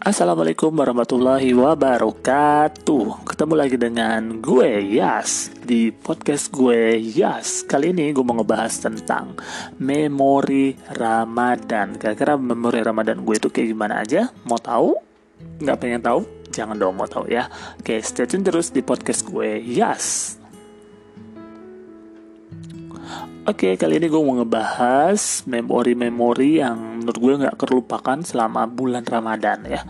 Assalamualaikum warahmatullahi wabarakatuh Ketemu lagi dengan gue Yas Di podcast gue Yas Kali ini gue mau ngebahas tentang Memori Ramadan Kira-kira memori Ramadan gue itu kayak gimana aja? Mau tahu? Nggak pengen tahu? Jangan dong mau tahu ya Oke stay tune terus di podcast gue Yas Oke, kali ini gue mau ngebahas memori-memori yang menurut gue nggak terlupakan selama bulan Ramadan ya.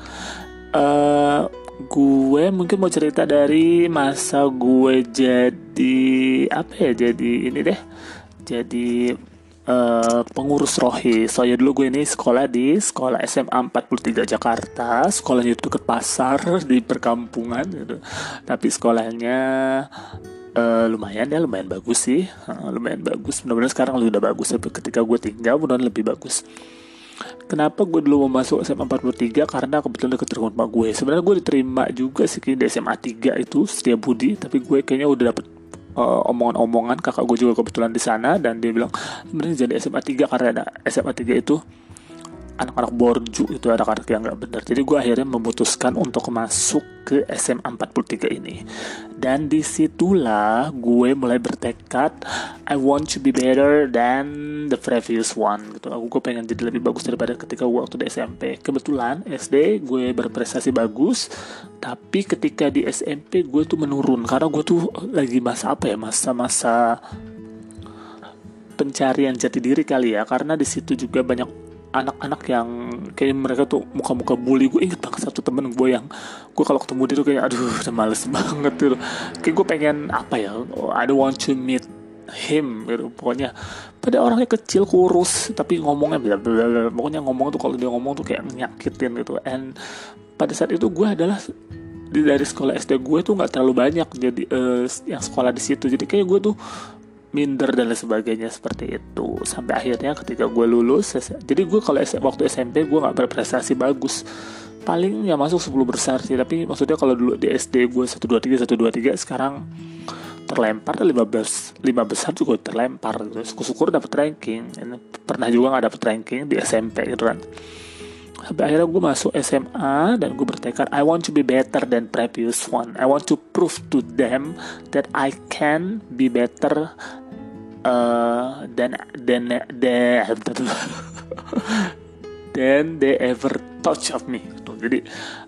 Uh, gue mungkin mau cerita dari masa gue jadi apa ya? Jadi ini deh, jadi uh, pengurus rohi. Soalnya dulu gue ini sekolah di sekolah SMA 43 Jakarta. Sekolahnya itu dekat pasar di perkampungan gitu. Tapi sekolahnya uh, lumayan ya lumayan bagus sih. Uh, lumayan bagus. Mudah-mudahan sekarang udah bagus tapi ketika gue tinggal mudah lebih bagus. Kenapa gue dulu mau masuk SMA 43 karena kebetulan deket rumah gue. Sebenarnya gue diterima juga sih di SMA 3 itu Setia Budi, tapi gue kayaknya udah dapet uh, omongan-omongan kakak gue juga kebetulan di sana. Dan dia bilang sebenarnya jadi SMA 3 karena SMA 3 itu anak-anak borju itu ada anak yang nggak benar. Jadi gue akhirnya memutuskan untuk masuk ke SMA 43 ini. Dan di situlah gue mulai bertekad I want to be better than the previous one gitu. Aku gue pengen jadi lebih bagus daripada ketika gue waktu di SMP kebetulan SD gue berprestasi bagus tapi ketika di SMP gue tuh menurun. Karena gue tuh lagi masa apa ya masa-masa pencarian jati diri kali ya. Karena di situ juga banyak anak-anak yang kayak mereka tuh muka-muka bully. Gue inget banget satu temen gue yang gue kalau ketemu dia tuh kayak aduh udah males banget tuh. Kayak gue pengen apa ya I don't want to meet him gitu. Pokoknya pada orangnya kecil kurus tapi ngomongnya bla bla pokoknya ngomong tuh kalau dia ngomong tuh kayak nyakitin gitu. And pada saat itu gue adalah dari sekolah SD gue tuh nggak terlalu banyak jadi uh, yang sekolah di situ. Jadi kayak gue tuh minder dan lain sebagainya seperti itu. Sampai akhirnya ketika gue lulus jadi gue kalau waktu SMP gue nggak berprestasi bagus. Paling ya masuk 10 besar sih tapi maksudnya kalau dulu di SD gue 123 123 sekarang terlempar 15 5 besar juga terlempar terus syukur dapat ranking. Pernah juga nggak dapat ranking di SMP gitu kan. Sampai akhirnya gue masuk SMA dan gue bertekad I want to be better than previous one. I want to prove to them that I can be better uh, than than than than they ever touch of me jadi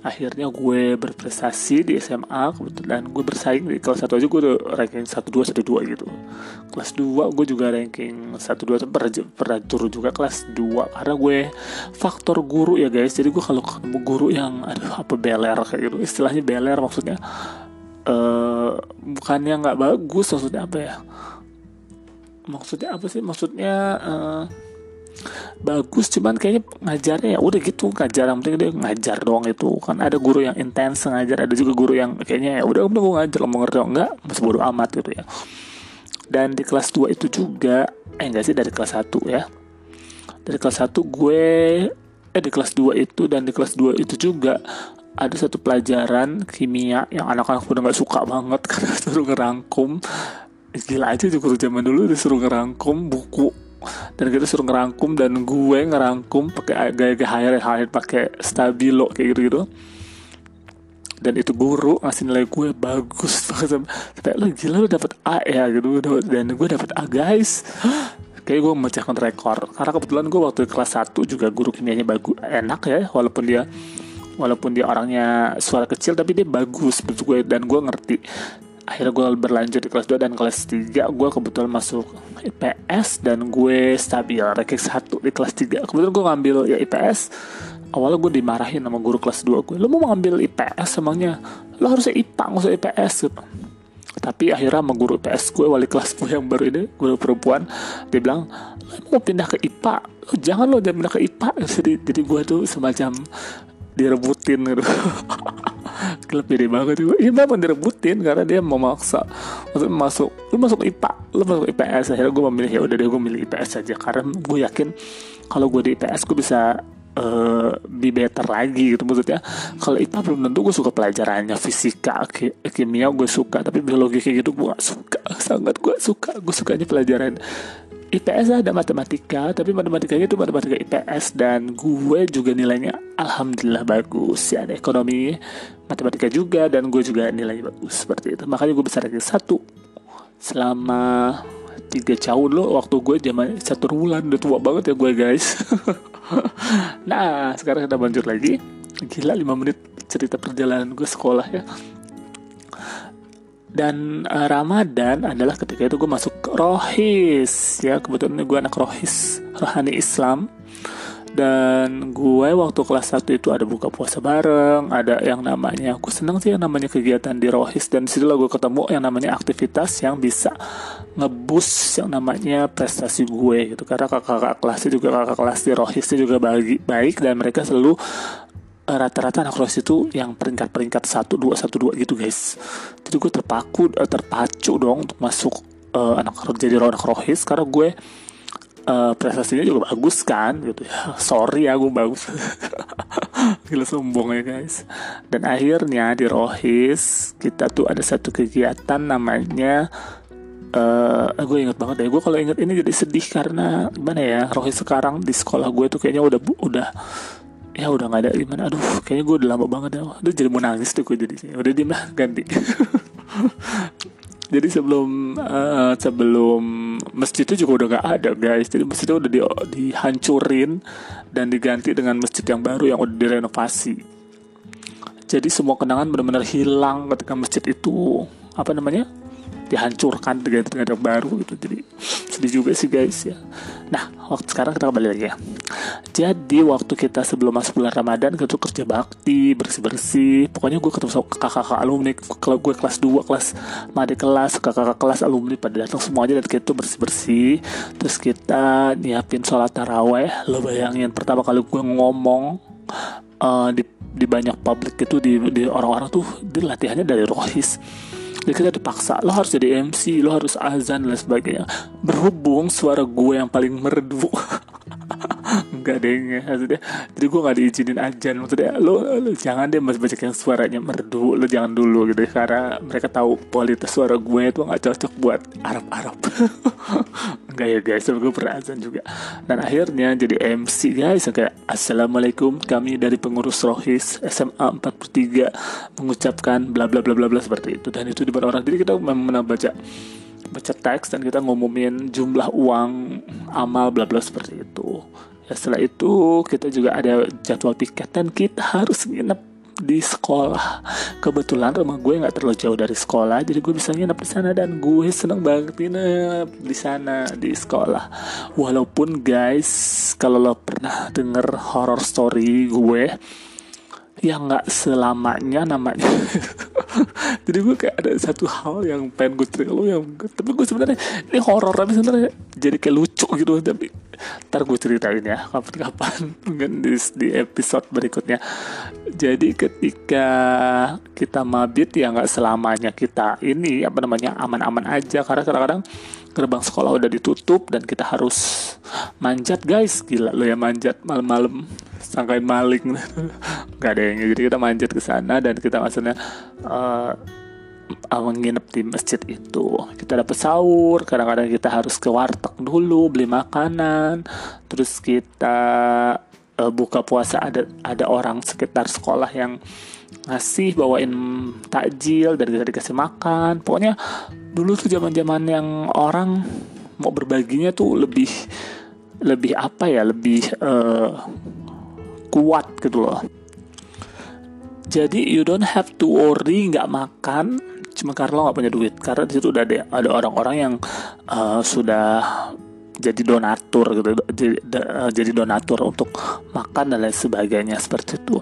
akhirnya gue berprestasi di SMA kebetulan gue bersaing di kelas 1 aja gue udah ranking 1 2 1 2 gitu. Kelas 2 gue juga ranking 1 2 pernah, pernah turun juga kelas 2 karena gue faktor guru ya guys. Jadi gue kalau ketemu guru yang aduh apa beler kayak gitu. Istilahnya beler maksudnya uh, bukannya nggak bagus maksudnya apa ya maksudnya apa sih? Maksudnya uh, bagus cuman kayaknya ngajarnya ya udah gitu ngajar. Yang penting dia ngajar doang itu. Kan ada guru yang intens ngajar. Ada juga guru yang kayaknya ya udah udah gue ngajar lo mau ngerti enggak masih bodo amat gitu ya. Dan di kelas 2 itu juga eh enggak sih dari kelas 1 ya. Dari kelas 1 gue eh di kelas 2 itu dan di kelas 2 itu juga ada satu pelajaran kimia yang anak-anak udah nggak suka banget karena suruh ngerangkum gila aja guru zaman dulu disuruh ngerangkum buku. Dan kita suruh ngerangkum dan gue ngerangkum pakai gaya-gaya hire hire pakai stabilo kayak gitu gitu dan itu guru ngasih nilai gue bagus. Sampai lo gila lo dapet A ya gitu. Dan gue dapet A guys. Kayak gue memecahkan rekor karena kebetulan gue waktu kelas 1 juga guru kimianya bagus enak ya walaupun dia walaupun dia orangnya suara kecil tapi dia bagus menurut gue. Dan gue ngerti akhirnya gue berlanjut di kelas 2 dan kelas 3 gue kebetulan masuk IPS dan gue stabil. Ranking 1 di kelas 3 kebetulan gue ngambil ya IPS awalnya gue dimarahin sama guru kelas 2 gue. Lo mau ngambil IPS emangnya? Lo harusnya IPA nggak usah IPS gitu. Tapi akhirnya sama guru IPS gue wali kelas gue yang baru ini guru perempuan dia bilang lo mau pindah ke IPA lo jangan lo jangan pindah ke IPA jadi, jadi gue tuh semacam direbutin gitu. Klub pede banget itu iya memang direbutin karena dia memaksa. Maksudnya masuk lu masuk IPA lu masuk IPS akhirnya gue memilih ya udah deh gue milih IPS saja karena gue yakin kalau gue di IPS gue bisa uh, be better lagi gitu maksudnya. Kalau IPA belum tentu gue suka pelajarannya fisika kimia gue suka. Tapi biologi kayak gitu gue gak suka. Sangat gue suka. Gue sukanya pelajaran IPS ada matematika tapi matematikanya itu matematika IPS dan gue juga nilainya alhamdulillah bagus. Ya ada ekonomi matematika juga dan gue juga nilainya bagus seperti itu. Makanya gue bisa ranking satu. Selama tiga tahun lo waktu gue zaman satu bulan udah tua banget ya gue guys. Nah sekarang kita lanjut lagi. Gila 5 menit cerita perjalanan gue sekolah ya dan uh, Ramadan adalah ketika itu gue masuk rohis ya. Kebetulan gue anak rohis rohani Islam. Dan gue waktu kelas 1 itu ada buka puasa bareng ada yang namanya aku senang sih yang namanya kegiatan di rohis. Dan di situlah gue ketemu yang namanya aktivitas yang bisa ngebus yang namanya prestasi gue gitu. Karena kakak-kakak kelasnya juga kakak kelas di rohisnya juga bagi, baik dan mereka selalu rata-rata anak rohis itu yang peringkat-peringkat satu dua satu dua gitu guys. Jadi gue terpaku uh, terpacu dong untuk masuk uh, anak jadi anak rohis. Karena gue uh, prestasinya juga bagus kan gitu. Ya sorry ya gue bagus. Gila sombong ya guys. Dan akhirnya di rohis kita tuh ada satu kegiatan namanya Uh, gue inget banget deh. Gue kalau inget ini jadi sedih karena gimana ya rohis sekarang di sekolah gue tuh kayaknya udah udah ya udah nggak ada gimana? Aduh kayaknya gue udah lama banget ya. Udah jadi mau nangis tuh gue jadi udah diem lah ganti. Jadi sebelum uh, sebelum masjid itu juga udah gak ada guys. Jadi masjid itu udah di, dihancurin dan diganti dengan masjid yang baru yang udah direnovasi. Jadi semua kenangan benar-benar hilang ketika masjid itu apa namanya dihancurkan dengan yang baru gitu. Jadi sedih juga sih guys ya. Nah waktu sekarang kita kembali lagi ya. Jadi waktu kita sebelum masuk bulan Ramadan kita tuh kerja bakti bersih bersih pokoknya gue ketemu sama kakak-kakak alumni kalau gue kelas 2 kelas madi kelas kakak-kakak kelas alumni pada datang semuanya dan kita tuh bersih bersih terus kita nyiapin sholat taraweh. Lo bayangin pertama kali gue ngomong uh, di di banyak publik itu di, di orang-orang tuh di latihannya dari rohis jadi kita dipaksa lo harus jadi MC lo harus azan dan sebagainya. Berhubung suara gue yang paling merdu Enggak deh maksudnya. Jadi gue gak diizinin ajan Maksudnya lo, lo jangan deh mas baca yang suaranya merdu Lo jangan dulu gitu Karena mereka tahu kualitas suara gue itu gak cocok buat Arab-Arab. Enggak ya guys gue pernah azan juga. Dan akhirnya jadi MC guys. Kayak Assalamualaikum Kami dari pengurus Rohis SMA 43 Mengucapkan bla bla bla bla bla seperti itu. Dan itu di orang Jadi kita memang baca baca teks dan kita ngumumin jumlah uang amal bla bla seperti itu. ya setelah itu kita juga ada jadwal piket dan kita harus nginep di sekolah. Kebetulan rumah gue nggak terlalu jauh dari sekolah jadi gue bisa nginep di sana dan gue seneng banget nginep di sana di sekolah. Walaupun guys kalau lo pernah denger horror story gue yang nggak selamanya namanya jadi gue kayak ada satu hal yang pengen gue cerita lo yang tapi gue sebenarnya ini horor tapi sebenarnya jadi kayak lucu gitu. Tapi ntar gue ceritain ya kapan-kapan mungkin di, di episode berikutnya. Jadi ketika kita mabit ya nggak selamanya kita ini apa namanya aman-aman aja. Karena kadang-kadang gerbang sekolah udah ditutup dan kita harus manjat guys. Gila lo ya manjat malam-malam. Sangkain maling. Nggak ada yang jadi kita manjat ke sana dan kita maksudnya uh, menginap di masjid itu. Kita dapat sahur. Kadang-kadang kita harus ke warteg dulu beli makanan. Terus kita uh, buka puasa. Ada ada orang sekitar sekolah yang ngasih bawain takjil dan kita dikasih makan. Pokoknya dulu tuh zaman zaman yang orang mau berbaginya tuh lebih lebih apa ya lebih uh, kuat gitu loh. Jadi you don't have to worry nggak makan cuma karena lo nggak punya duit. Karena di situ udah ada ada orang-orang yang uh, sudah jadi donatur gitu jadi, jadi donatur untuk makan dan lain sebagainya seperti itu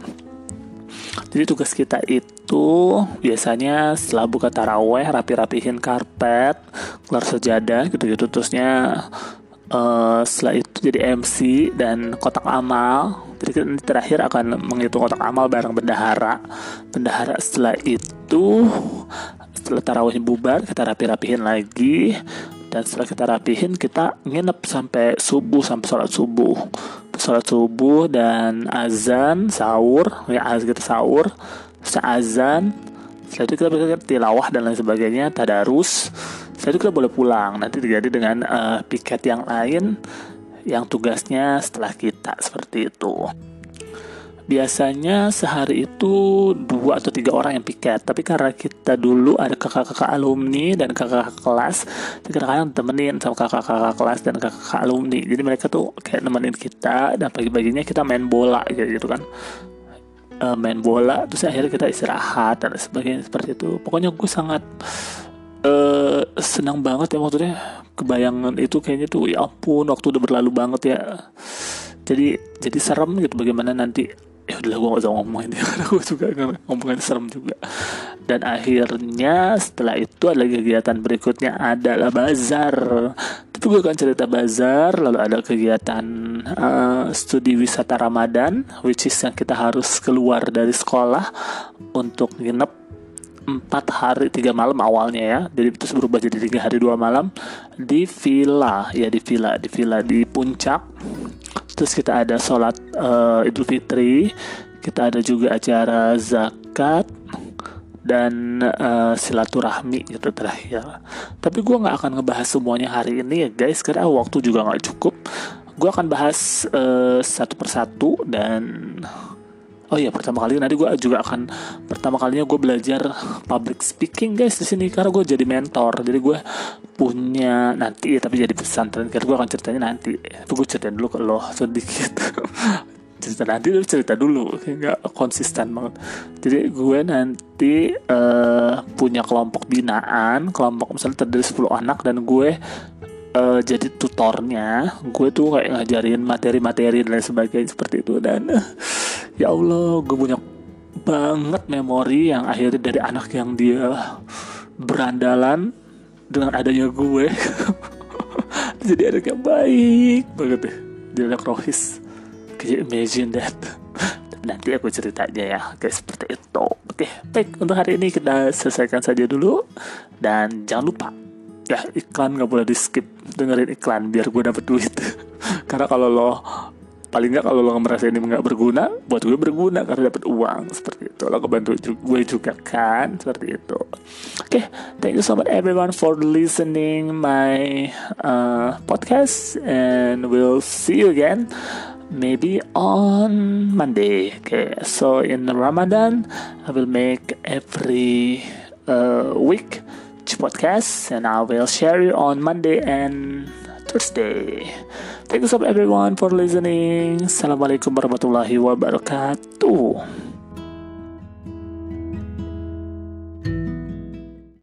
jadi tugas kita itu biasanya setelah buka taraweh rapi-rapihin karpet, kelar sejadah gitu-gitu terusnya uh, setelah itu jadi MC dan kotak amal. Jadi kita terakhir akan menghitung kotak amal bareng bendahara. Bendahara setelah itu setelah tarawih bubar kita rapi-rapihin lagi dan setelah kita rapihin kita nginep sampai subuh sampai sholat subuh. Sholat subuh dan azan sahur ya azan kita sahur azan setelah itu kita berangkat tilawah dan lain sebagainya tadarus. Setelah itu kita boleh pulang. Nanti terjadi dengan uh, piket yang lain yang tugasnya setelah kita seperti itu biasanya sehari itu dua atau tiga orang yang piket. Tapi karena kita dulu ada kakak-kakak alumni dan kakak-kakak kelas kadang-kadang temenin sama kakak-kakak kelas dan kakak-kakak alumni. Jadi mereka tuh kayak nemenin kita dan pagi-paginya kita main bola gitu, kan. Uh, main bola terus akhirnya kita istirahat dan sebagainya seperti itu. Pokoknya gue sangat uh, senang banget ya maksudnya kebayangan itu kayaknya tuh ya ampun waktu udah berlalu banget ya. Jadi jadi serem gitu bagaimana nanti udah gue gak usah ngomongin ya karena gue juga ngomongin serem juga. Dan akhirnya setelah itu ada kegiatan berikutnya adalah bazar. Tapi gue akan cerita bazar lalu ada kegiatan uh, studi wisata Ramadan which is yang kita harus keluar dari sekolah untuk nginep empat hari tiga malam awalnya ya. Jadi itu berubah jadi tiga hari dua malam. Di villa ya di villa di villa di puncak terus kita ada sholat uh, Idul Fitri kita ada juga acara zakat dan uh, silaturahmi gitu terakhir. Tapi gue nggak akan ngebahas semuanya hari ini ya guys, karena waktu juga nggak cukup. Gue akan bahas uh, satu persatu dan Oh iya pertama kali nanti gue juga akan pertama kalinya gue belajar public speaking guys di sini. Karena gue jadi mentor. Jadi gue punya nanti tapi jadi pesantren. Karena gue akan ceritanya nanti. Tapi gue ceritain dulu ke lo sedikit. Cerita nanti lu cerita dulu. Nggak konsisten banget. Jadi gue nanti uh, punya kelompok binaan. Kelompok misalnya terdiri 10 anak. Dan gue uh, jadi tutornya. Gue tuh kayak ngajarin materi-materi dan sebagainya seperti itu. Dan ya Allah gue punya banget memori yang akhirnya dari anak yang dia berandalan dengan adanya gue. Jadi anak yang baik banget deh dia anak rohis can you imagine that? Nanti aku cerita aja ya guys seperti itu. Oke baik. Untuk hari ini kita selesaikan saja dulu. Dan jangan lupa ya iklan nggak boleh di skip. Dengerin iklan biar gue dapet duit. Karena kalau lo paling nggak kalau lo merasa ini nggak berguna buat gue berguna karena dapat uang seperti itu. Lo kebantu gue juga kan seperti itu. Oke okay, thank you so much everyone for listening my uh, podcast and we'll see you again maybe on Monday. Okay so in Ramadan I will make every uh, week podcast and I will share it on Monday and Thursday. Thank you so much everyone for listening. Assalamualaikum warahmatullahi wabarakatuh.